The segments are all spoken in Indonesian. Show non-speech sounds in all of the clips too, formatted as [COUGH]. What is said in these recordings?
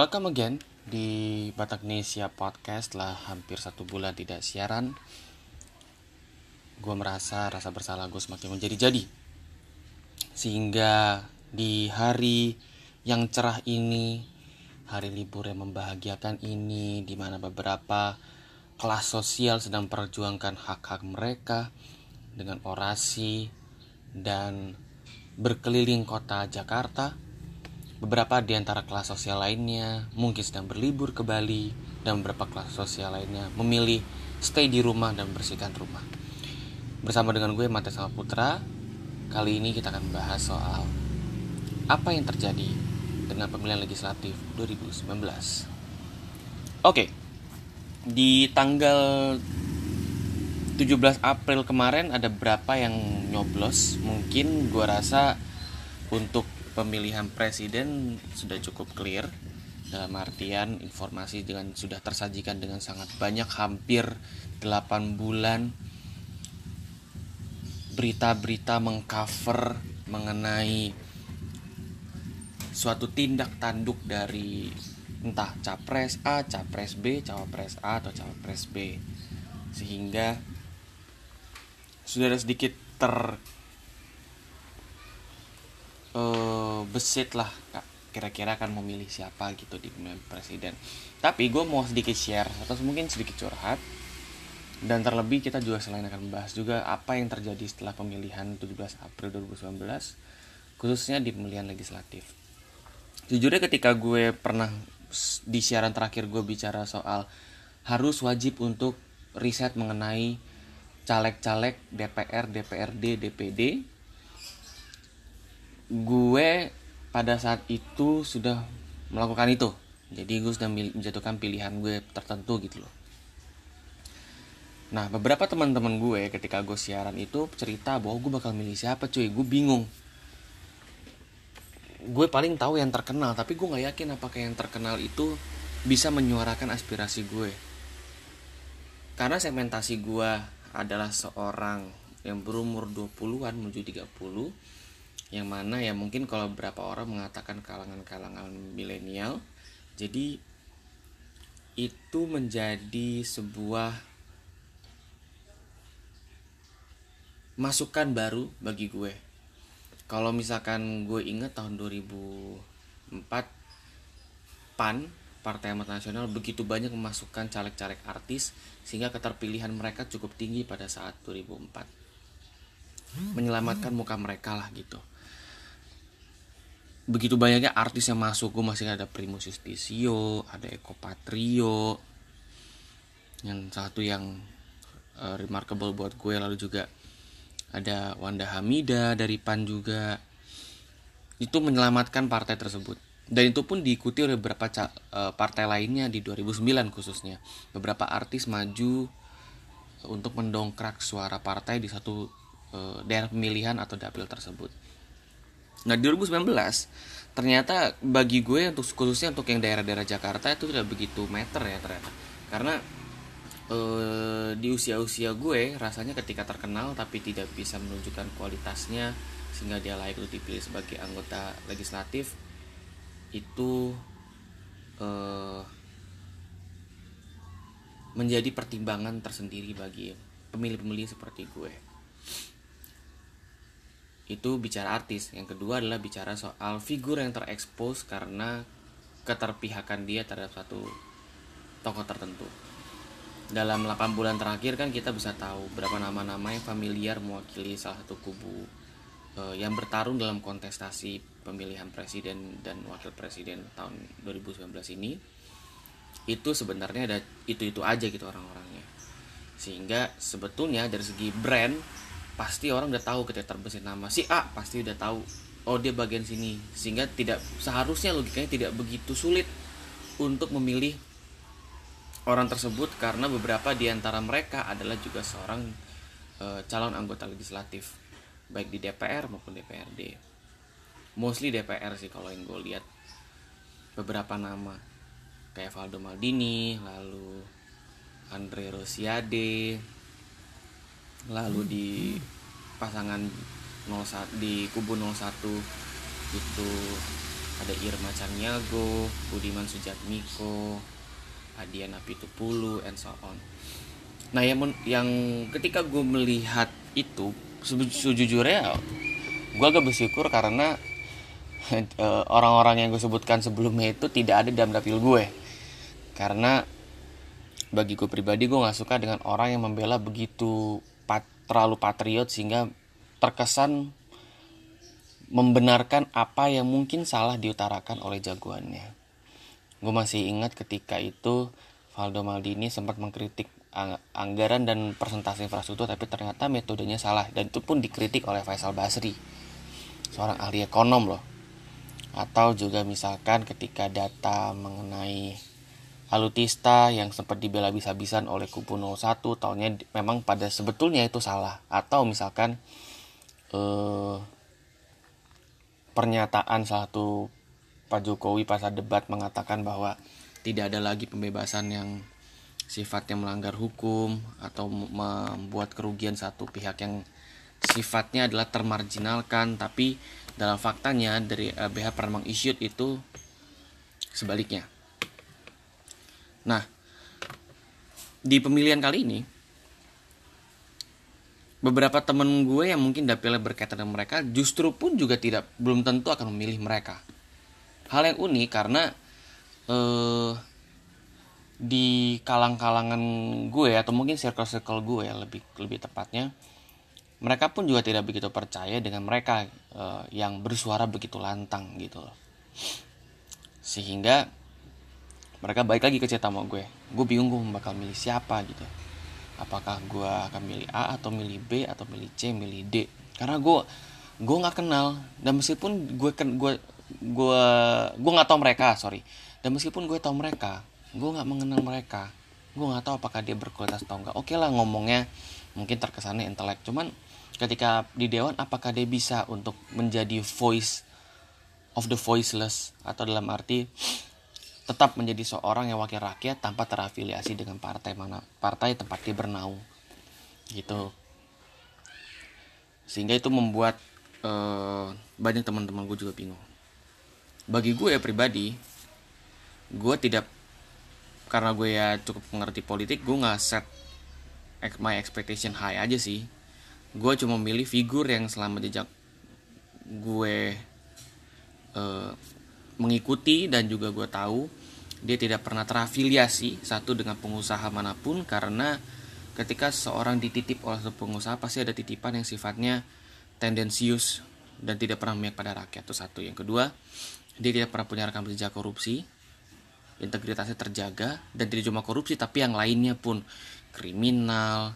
Welcome again di Bataknesia Podcast lah hampir satu bulan tidak siaran. Gue merasa rasa bersalah gue semakin menjadi-jadi. Sehingga di hari yang cerah ini Hari libur yang membahagiakan ini di mana beberapa kelas sosial sedang memperjuangkan hak-hak mereka Dengan orasi dan berkeliling kota Jakarta Beberapa di antara kelas sosial lainnya mungkin sedang berlibur ke Bali dan beberapa kelas sosial lainnya memilih stay di rumah dan bersihkan rumah. Bersama dengan gue Mate Sama Putra, kali ini kita akan membahas soal apa yang terjadi dengan pemilihan legislatif 2019. Oke, di tanggal 17 April kemarin ada berapa yang nyoblos? Mungkin gue rasa untuk pemilihan presiden sudah cukup clear dalam artian informasi dengan sudah tersajikan dengan sangat banyak hampir 8 bulan berita-berita mengcover mengenai suatu tindak tanduk dari entah capres A, capres B, cawapres A atau cawapres B. Sehingga sudah ada sedikit ter uh, besit lah kira-kira akan memilih siapa gitu di pemilihan presiden. Tapi gue mau sedikit share atau mungkin sedikit curhat. Dan terlebih kita juga selain akan membahas juga apa yang terjadi setelah pemilihan 17 April 2019 khususnya di pemilihan legislatif. Jujurnya ketika gue pernah di siaran terakhir gue bicara soal harus wajib untuk riset mengenai caleg-caleg DPR, DPRD, DPD gue pada saat itu sudah melakukan itu. Jadi gue sudah menjatuhkan pilihan gue tertentu gitu loh. Nah beberapa teman-teman gue ketika gue siaran itu cerita bahwa gue bakal milih siapa cuy. Gue bingung. Gue paling tahu yang terkenal tapi gue nggak yakin apakah yang terkenal itu bisa menyuarakan aspirasi gue. Karena segmentasi gue adalah seorang yang berumur 20-an menuju 30 yang mana ya mungkin kalau beberapa orang mengatakan kalangan-kalangan milenial jadi itu menjadi sebuah masukan baru bagi gue. Kalau misalkan gue inget tahun 2004 PAN Partai Amat Nasional begitu banyak memasukkan caleg-caleg artis sehingga keterpilihan mereka cukup tinggi pada saat 2004 menyelamatkan muka mereka lah gitu begitu banyaknya artis yang masuk gue masih ada Primus Justisio ada Eko Patrio yang satu yang uh, remarkable buat gue. Lalu juga ada Wanda Hamida dari PAN juga. Itu menyelamatkan partai tersebut. Dan itu pun diikuti oleh beberapa uh, partai lainnya di 2009 khususnya. Beberapa artis maju untuk mendongkrak suara partai di satu uh, daerah pemilihan atau dapil tersebut Nah di 2019 ternyata bagi gue untuk khususnya untuk yang daerah-daerah Jakarta itu tidak begitu meter ya ternyata. Karena e, di usia-usia gue rasanya ketika terkenal tapi tidak bisa menunjukkan kualitasnya sehingga dia layak untuk dipilih sebagai anggota legislatif itu e, menjadi pertimbangan tersendiri bagi pemilih-pemilih seperti gue itu bicara artis. Yang kedua adalah bicara soal figur yang terekspos karena keterpihakan dia terhadap satu tokoh tertentu. Dalam 8 bulan terakhir kan kita bisa tahu berapa nama-nama yang familiar mewakili salah satu kubu uh, yang bertarung dalam kontestasi pemilihan presiden dan wakil presiden tahun 2019 ini. Itu sebenarnya ada itu-itu aja gitu orang-orangnya. Sehingga sebetulnya dari segi brand pasti orang udah tahu ketika terbesit nama. Si A pasti udah tahu oh dia bagian sini. Sehingga tidak seharusnya logikanya tidak begitu sulit untuk memilih orang tersebut karena beberapa di antara mereka adalah juga seorang e, calon anggota legislatif. Baik di DPR maupun DPRD mostly DPR sih kalau yang gue lihat. Beberapa nama. Kayak Valdo Maldini lalu Andre Rosiade lalu di pasangan 01 di kubu 01 itu ada Irma Caniago Budiman Sujatmiko Adian Apitupulu and so on. Nah yang yang ketika gue melihat itu sejujurnya gue agak bersyukur karena [LAUGHS] eh, orang-orang yang gue sebutkan sebelumnya itu tidak ada dalam dapil gue karena bagi gue pribadi gue nggak suka dengan orang yang membela begitu terlalu patriot sehingga terkesan membenarkan apa yang mungkin salah diutarakan oleh jagoannya. Gue masih ingat ketika itu Valdo Maldini sempat mengkritik anggaran dan persentase infrastruktur tapi ternyata metodenya salah dan itu pun dikritik oleh Faisal Basri seorang ahli ekonom loh atau juga misalkan ketika data mengenai alutista yang sempat dibela bisa-bisan oleh kubu 01 tahunnya memang pada sebetulnya itu salah atau misalkan eh, pernyataan satu Pak Jokowi pas debat mengatakan bahwa tidak ada lagi pembebasan yang sifatnya melanggar hukum atau membuat kerugian satu pihak yang sifatnya adalah termarginalkan tapi dalam faktanya dari LBH eh, pernah issued itu sebaliknya. Nah, di pemilihan kali ini beberapa temen gue yang mungkin dapilnya berkaitan dengan mereka justru pun juga tidak belum tentu akan memilih mereka. Hal yang unik karena eh, di kalang-kalangan gue atau mungkin circle-circle gue ya lebih lebih tepatnya mereka pun juga tidak begitu percaya dengan mereka eh, yang bersuara begitu lantang gitu sehingga mereka baik lagi ke cerita sama gue. Gue bingung gue bakal milih siapa gitu. Apakah gue akan milih A atau milih B atau milih C milih D? Karena gue gue nggak kenal. Dan meskipun gue kan gue gue gue nggak tahu mereka sorry. Dan meskipun gue tahu mereka gue nggak mengenal mereka. Gue nggak tahu apakah dia berkualitas atau enggak oke lah ngomongnya mungkin terkesannya intelek. Cuman ketika di dewan apakah dia bisa untuk menjadi voice of the voiceless? Atau dalam arti tetap menjadi seorang yang wakil rakyat tanpa terafiliasi dengan partai mana partai tempat dia bernaung. Gitu. Sehingga itu membuat uh, banyak teman-teman gue juga bingung. Bagi gue ya pribadi gue tidak karena gue ya cukup mengerti politik gue nggak set my expectation high aja sih. Gue cuma milih figur yang selama jejak gue uh, mengikuti dan juga gue tahu dia tidak pernah terafiliasi satu dengan pengusaha mana pun karena ketika seorang dititip oleh pengusaha pasti ada titipan yang sifatnya tendensius dan tidak pernah memihak pada rakyat itu satu. Yang kedua dia tidak pernah punya rekam jejak korupsi integritasnya terjaga dan tidak cuma korupsi tapi yang lainnya pun. Kriminal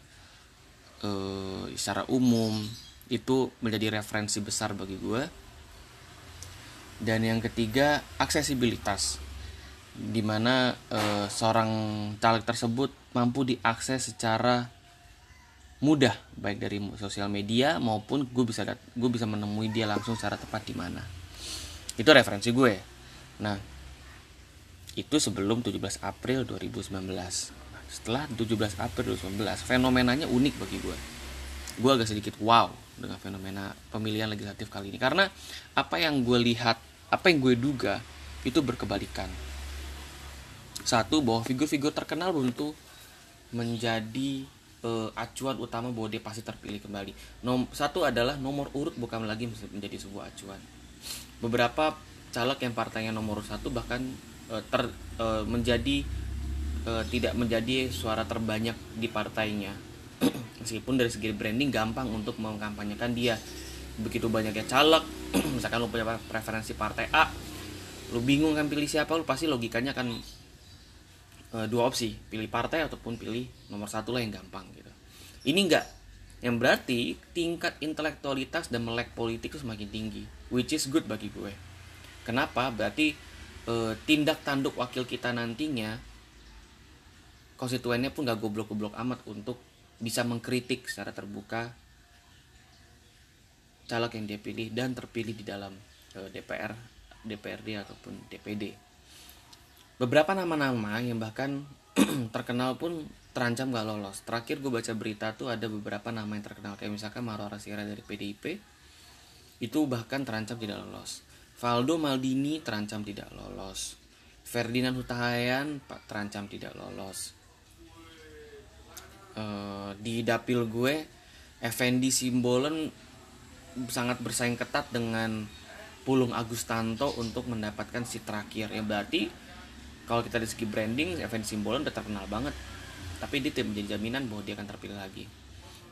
eh, secara umum itu menjadi referensi besar bagi gue dan yang ketiga aksesibilitas. Di mana e, seorang caleg tersebut mampu diakses secara mudah baik dari sosial media maupun gue bisa gue bisa menemui dia langsung secara tepat di mana. Itu referensi gue. Nah itu sebelum 17 April 2019 setelah 17 April 2019 fenomenanya unik bagi gue gue agak sedikit wow dengan fenomena pemilihan legislatif kali ini. Karena apa yang gue lihat apa yang gue duga itu berkebalikan satu bahwa figur-figur terkenal tentu menjadi uh, acuan utama bahwa dia pasti terpilih kembali. Nom satu adalah nomor urut bukan lagi menjadi sebuah acuan. Beberapa caleg yang partainya nomor satu bahkan uh, ter uh, menjadi uh, tidak menjadi suara terbanyak di partainya. [CLEARS THROAT] Meskipun dari segi branding gampang untuk mengkampanyekan dia. Begitu banyaknya caleg, [CLEARS THROAT] misalkan lu punya preferensi partai A, lu bingung kan pilih siapa, lu pasti logikanya akan uh, dua opsi pilih partai ataupun pilih nomor satu lah yang gampang gitu. Ini enggak. Yang berarti tingkat intelektualitas dan melek politik itu semakin tinggi which is good bagi gue. Kenapa? Berarti uh, tindak tanduk wakil kita nantinya konstituennya pun gak goblok-goblok amat untuk bisa mengkritik secara terbuka caleg yang dia pilih dan terpilih di dalam uh, DPR, DPRD ataupun DPD beberapa nama-nama yang bahkan [CLEARS THROAT] terkenal pun terancam gak lolos. Terakhir gue baca berita tuh ada beberapa nama yang terkenal kayak misalkan Marora Sira dari PDIP itu bahkan terancam tidak lolos. Valdo Maldini terancam tidak lolos. Ferdinand Hutahayan terancam tidak lolos. Uh, di dapil gue Effendi Simbolen sangat bersaing ketat dengan Pulung Agustanto untuk mendapatkan si terakhir. Ya berarti kalau kita dari segi branding Effendi Simbolen udah terkenal banget. Tapi dia tidak menjadi jaminan bahwa dia akan terpilih lagi.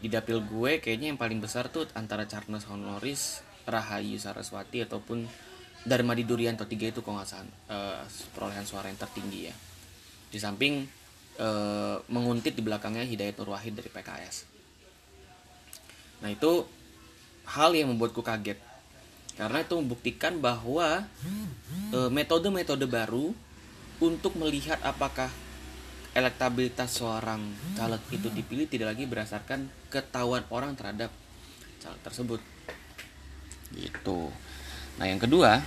Di dapil gue kayaknya yang paling besar tuh antara Charles Honoris Rahayu Saraswati ataupun Darmadi Durianto tiga itu kok nggak uh, perolehan suara yang tertinggi ya. Di samping uh, menguntit di belakangnya Hidayat Nur Wahid dari PKS nah itu hal yang membuatku kaget. Karena itu membuktikan bahwa eh, metode-metode baru untuk melihat apakah elektabilitas seorang caleg itu dipilih tidak lagi berdasarkan ketahuan orang terhadap caleg tersebut. Gitu. Nah yang kedua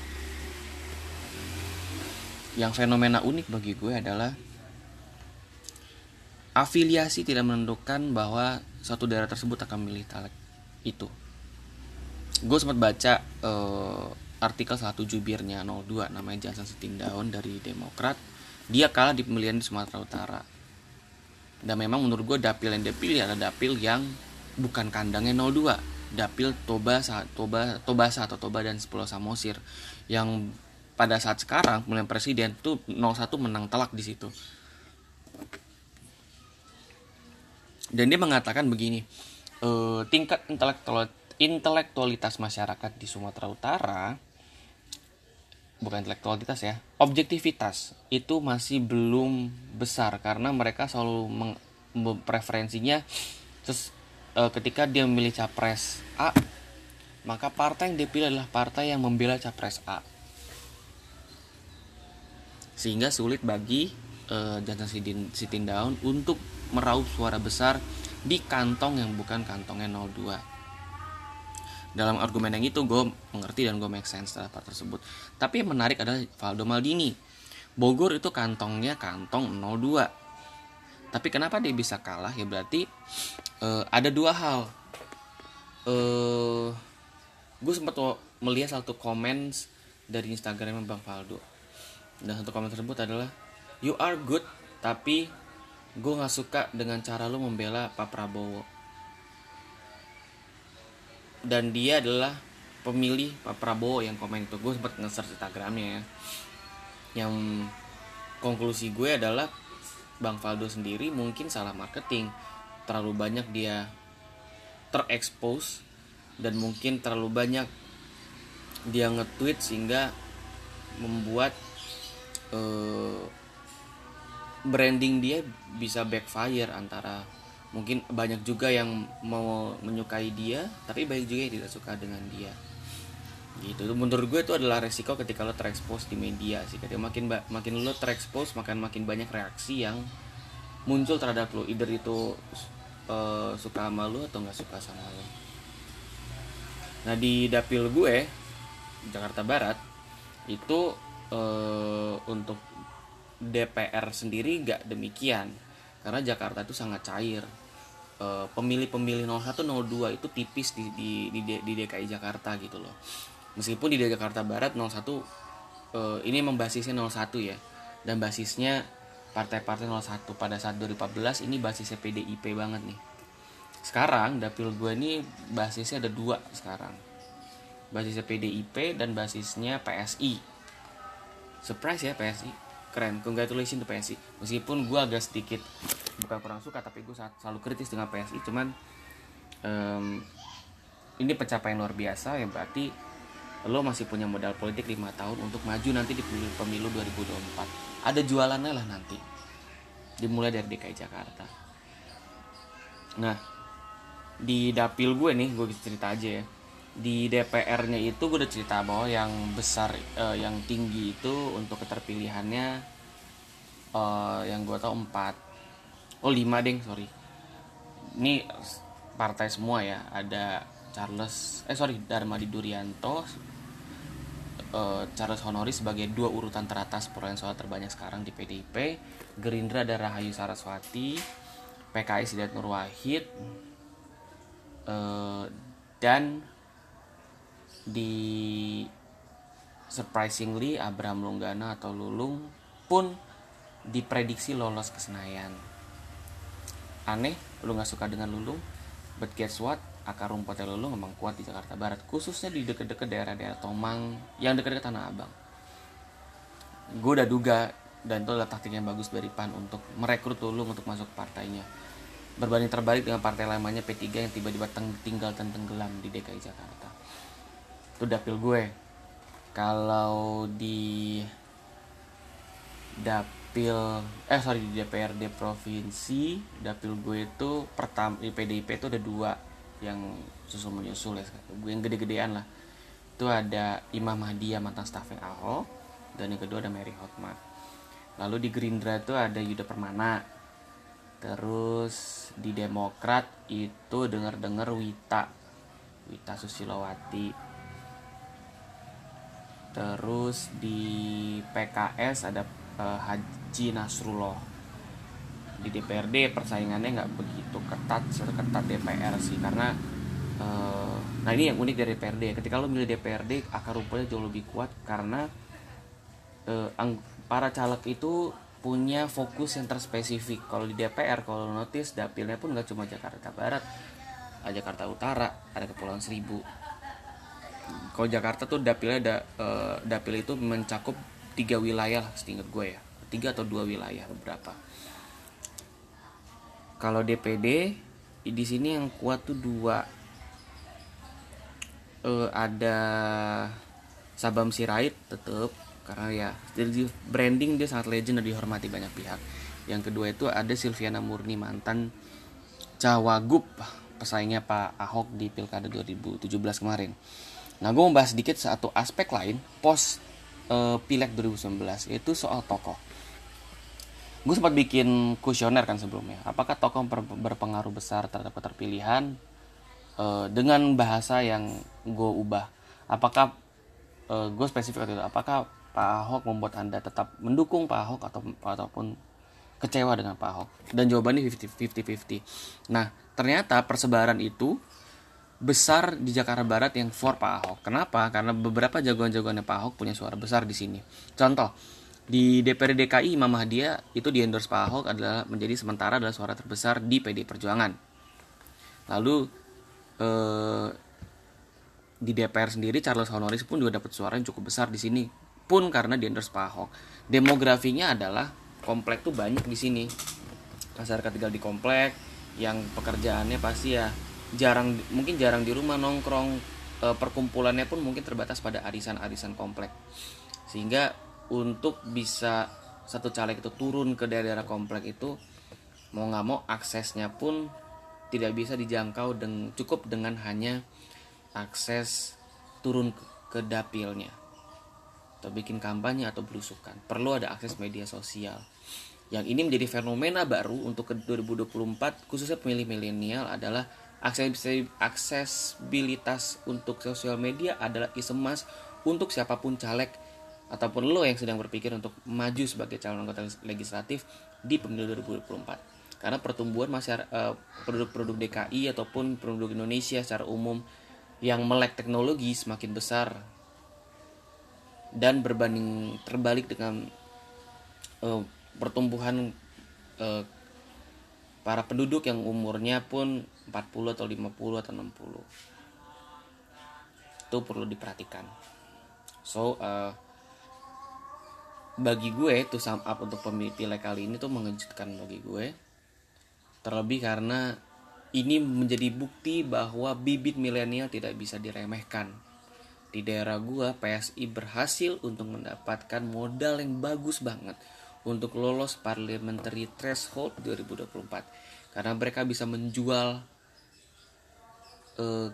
yang fenomena unik bagi gue adalah afiliasi tidak menentukan bahwa satu daerah tersebut akan memilih caleg itu gue sempat baca uh, artikel satu jubirnya 02 namanya Jansan Setindaun dari Demokrat. Dia kalah di pemilihan di Sumatera Utara. Dan memang menurut gue dapil yang dipilih adalah dapil yang bukan kandangnya 02 dapil Toba Toba Tobasa atau Toba dan Pulau Samosir yang pada saat sekarang pemilihan presiden tuh 01 menang telak di situ. Dan dia mengatakan begini e, tingkat intelektual intelektualitas masyarakat di Sumatera Utara bukan intelektualitas ya objektivitas itu masih belum besar karena mereka selalu preferensinya terus e, ketika dia memilih capres A maka partai yang dipilih adalah partai yang membela capres A. Sehingga sulit bagi e, Jansan Sitindaun untuk meraup suara besar di kantong yang bukan kantongnya 02 dalam argumen yang itu gue mengerti dan gue make sense terhadap tersebut. Tapi yang menarik adalah Valdo Maldini. Bogor itu kantongnya kantong 02 tapi kenapa dia bisa kalah? Ya berarti uh, ada dua hal. Uh, gue sempat melihat satu komen dari Instagramnya Bang Valdo. Dan satu komen tersebut adalah you are good tapi gue nggak suka dengan cara lu membela Pak Prabowo dan dia adalah pemilih Pak Prabowo yang komen itu. Gue sempat nge-search Instagramnya ya. Yang konklusi gue adalah Bang Faldo sendiri mungkin salah marketing. Terlalu banyak dia terekspos dan mungkin terlalu banyak dia nge-tweet sehingga membuat uh, branding dia bisa backfire antara mungkin banyak juga yang mau menyukai dia tapi banyak juga yang tidak suka dengan dia. Gitu. Menurut gue itu adalah resiko ketika lo terekspos di media sih ketika makin makin lo terekspos makin makin banyak reaksi yang muncul terhadap lo. Either itu uh, suka sama lo atau nggak suka sama lo. Nah di dapil gue Jakarta Barat itu uh, untuk DPR sendiri nggak demikian. Karena Jakarta itu sangat cair pemilih-pemilih 01 02 itu tipis di, di di di DKI Jakarta gitu loh. Meskipun di Jakarta Barat 01 uh, eh, ini membasisnya 01 ya. Dan basisnya partai-partai 01 pada saat 2014 ini basisnya PDIP banget nih. Sekarang dapil gue ini basisnya ada dua sekarang. Basisnya PDIP dan basisnya PSI. Surprise ya PSI keren congratulations to PSI meskipun gue agak sedikit bukan kurang suka tapi gue selalu kritis dengan PSI cuman um, ini pencapaian luar biasa yang berarti lo masih punya modal politik 5 tahun untuk maju nanti di pemilu 2024 ada jualannya lah nanti dimulai dari DKI Jakarta. Nah di dapil gue nih gue bisa cerita aja ya. Di DPR-nya itu gue udah cerita bahwa yang besar uh, yang tinggi itu untuk keterpilihannya uh, yang gue tau empat oh lima deng sorry. Ini partai semua ya. Ada Charles eh sorry Darmadi Durianto uh, Charles Honoris sebagai dua urutan teratas perolehan suara terbanyak sekarang di PDIP Gerindra ada Rahayu Saraswati PKS Hidayat Nur Wahid uh, dan di surprisingly Abraham Lunggana atau Lulung pun diprediksi lolos ke Senayan aneh lu nggak suka dengan Lulung but guess what? Akar rumputnya Lulung memang kuat di Jakarta Barat khususnya di deket-deket daerah-daerah Tomang yang deket-deket Tanah Abang. Gue udah duga dan itu adalah taktik yang bagus dari PAN untuk merekrut Lulung untuk masuk partainya. Berbanding terbalik dengan partai lamanya P3 yang tiba-tiba tinggal dan tenggelam di DKI Jakarta. Itu dapil gue. Kalau di dapil eh sorry di DPRD provinsi dapil gue itu pertama di PDIP itu ada dua yang susul menyusul ya gue yang gede-gedean lah. Itu ada Imam Mahdia mantan staffing Ahok dan yang kedua ada Mary Hotmart. Lalu di Gerindra itu ada Yuda Permana. Terus di Demokrat itu dengar-dengar Wita Wita Susilowati. Terus di PKS ada uh, Haji Nasrullah. Di DPRD persaingannya nggak begitu ketat seketat DPR sih karena uh, nah ini yang unik dari DPRD ketika lo milih DPRD akar rumputnya jauh lebih kuat karena uh, para caleg itu punya fokus yang terspesifik. Kalau di DPR kalau notice dapilnya pun nggak cuma Jakarta Barat Jakarta Utara ada Kepulauan Seribu. Kalau Jakarta tuh dapilnya ada uh, dapil itu mencakup tiga wilayah setingkat gue ya. Tiga atau dua wilayah beberapa kalau DPD di sini yang kuat tuh dua. Uh, ada Sabam Sirait tetap karena ya jadi branding dia sangat legend dan dihormati banyak pihak. Yang kedua itu ada Silviana Murni mantan cawagup pesaingnya Pak Ahok di Pilkada 2017 kemarin. Nah, gue mau bahas sedikit satu aspek lain pos uh, pileg 2019 yaitu soal tokoh. Gue sempat bikin kuesioner kan sebelumnya. Apakah tokoh berpengaruh besar terhadap keterpilihan uh, dengan bahasa yang gue ubah? Apakah uh, gue spesifik itu? Apakah Pak Ahok membuat anda tetap mendukung Pak Ahok atau ataupun kecewa dengan Pak Ahok? Dan jawabannya 50-50. Nah, ternyata persebaran itu besar di Jakarta Barat yang for Pak Ahok. Kenapa? Karena beberapa jagoan-jagoannya Pak Ahok punya suara besar di sini. Contoh, di DPRD DKI Imam Mahdia itu di endorse Pak Ahok adalah menjadi sementara adalah suara terbesar di PD Perjuangan. Lalu eh, di DPR sendiri Charles Honoris pun juga dapat suara yang cukup besar di sini pun karena di endorse Pak Ahok. Demografinya adalah komplek tuh banyak di sini. Masyarakat tinggal di komplek yang pekerjaannya pasti ya jarang mungkin jarang di rumah nongkrong e, perkumpulannya pun mungkin terbatas pada arisan-arisan komplek. Sehingga untuk bisa satu caleg itu turun ke daerah-daerah komplek itu mau nggak mau aksesnya pun tidak bisa dijangkau dengan cukup dengan hanya akses turun ke, ke dapilnya. Atau bikin kampanye atau belusukan. Perlu ada akses media sosial. Yang ini menjadi fenomena baru untuk ke 2024 khususnya pemilih milenial adalah aksesibilitas untuk sosial media adalah isemas untuk siapa pun caleg ataupun lo yang sedang berpikir untuk maju sebagai calon anggota legislatif di pemilu 2024 karena pertumbuhan masyarakat uh, produk-produk DKI ataupun produk Indonesia secara umum yang melek teknologi semakin besar dan berbanding terbalik dengan uh, pertumbuhan uh, para penduduk yang umurnya pun 40 atau 50 atau 60 itu perlu diperhatikan. So uh, bagi gue tuh sum up untuk pemilih kali ini tuh mengejutkan bagi gue terlebih karena ini menjadi bukti bahwa bibit milenial tidak bisa diremehkan. Di daerah gue PSI berhasil untuk mendapatkan modal yang bagus banget untuk lolos parliamentary threshold 2024 karena mereka bisa menjual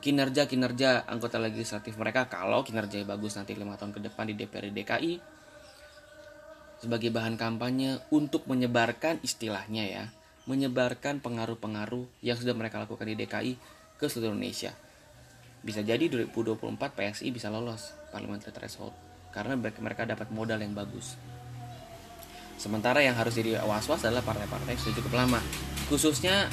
kinerja-kinerja anggota legislatif mereka. Kalau kinerja bagus nanti lima tahun ke depan di DPRD DKI sebagai bahan kampanye untuk menyebarkan istilahnya ya menyebarkan pengaruh-pengaruh yang sudah mereka lakukan di DKI ke seluruh Indonesia. Bisa jadi 2024 PSI bisa lolos parliamentary threshold karena mereka dapat modal yang bagus. Sementara yang harus jadi was-was adalah partai-partai yang sudah cukup lama. Khususnya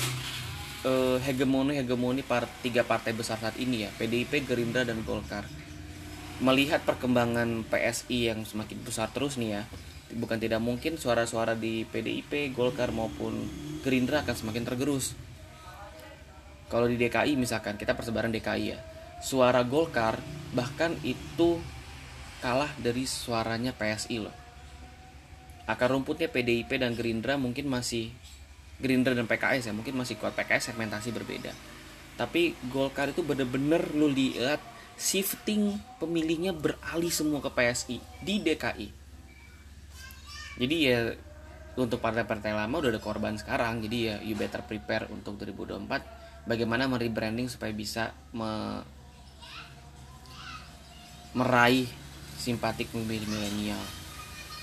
hegemoni-hegemoni part, tiga partai besar saat ini ya, PDIP, Gerindra, dan Golkar. melihat perkembangan PSI yang semakin besar terus nih ya bukan tidak mungkin suara-suara di PDIP, Golkar maupun Gerindra akan semakin tergerus. Kalau di DKI misalkan kita persebaran DKI ya, suara Golkar bahkan itu kalah dari suaranya PSI loh. Akar rumputnya PDIP dan Gerindra mungkin masih Gerindra dan PKS ya mungkin masih kuat PKS segmentasi berbeda. Tapi Golkar itu bener-bener lu lihat shifting pemilihnya beralih semua ke PSI di DKI jadi ya untuk partai-partai lama udah ada korban sekarang jadi ya you better prepare untuk 2024 bagaimana merebranding supaya bisa me meraih simpatik pemilih milenial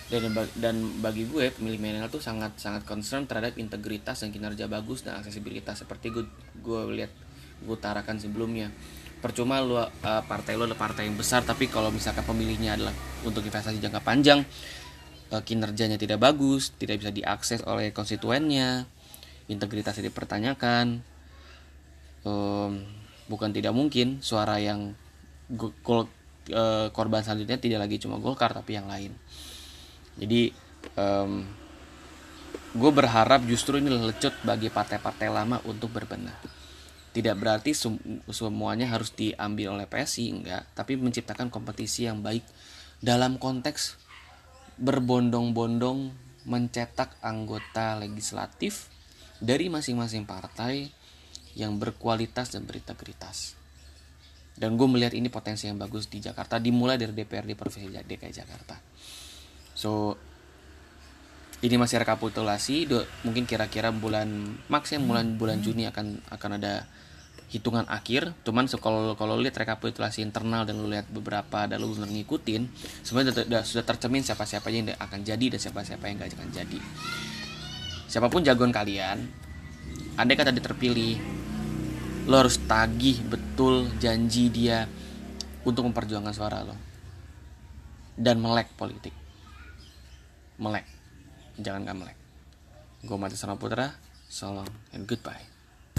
dan dan bagi gue pemilih milenial tuh sangat sangat concern terhadap integritas dan kinerja bagus dan aksesibilitas seperti gue gue lihat gue utarakan sebelumnya percuma lu uh, partai lu adalah partai yang besar tapi kalau misalkan pemilihnya adalah untuk investasi jangka panjang uh, kinerjanya tidak bagus, tidak bisa diakses oleh konstituennya, integritasnya dipertanyakan. Um, bukan tidak mungkin suara yang gol, uh, korban selanjutnya tidak lagi cuma Golkar tapi yang lain. Jadi um, gue berharap justru ini lecut bagi partai-partai lama untuk berbenah. Tidak berarti semuanya harus diambil oleh PSI enggak, tapi menciptakan kompetisi yang baik dalam konteks berbondong-bondong mencetak anggota legislatif dari masing-masing partai yang berkualitas dan berintegritas. Dan gue melihat ini potensi yang bagus di Jakarta dimulai dari DPRD Provinsi DKI Jakarta. So ini masih rekapitulasi, mungkin kira-kira bulan max ya bulan bulan Juni akan akan ada hitungan akhir. Cuman kalau kalau lihat rekapitulasi internal dan lu lihat beberapa dan lu benar ngikutin sebenarnya sudah, sudah tercermin siapa siapa yang akan jadi dan siapa siapa yang gak akan jadi. Siapa pun jagoan kalian andai kata dia terpilih lo harus tagih betul janji dia untuk memperjuangkan suara lo dan melek politik melek. Jangan gak melek. Gue mati putra salam and goodbye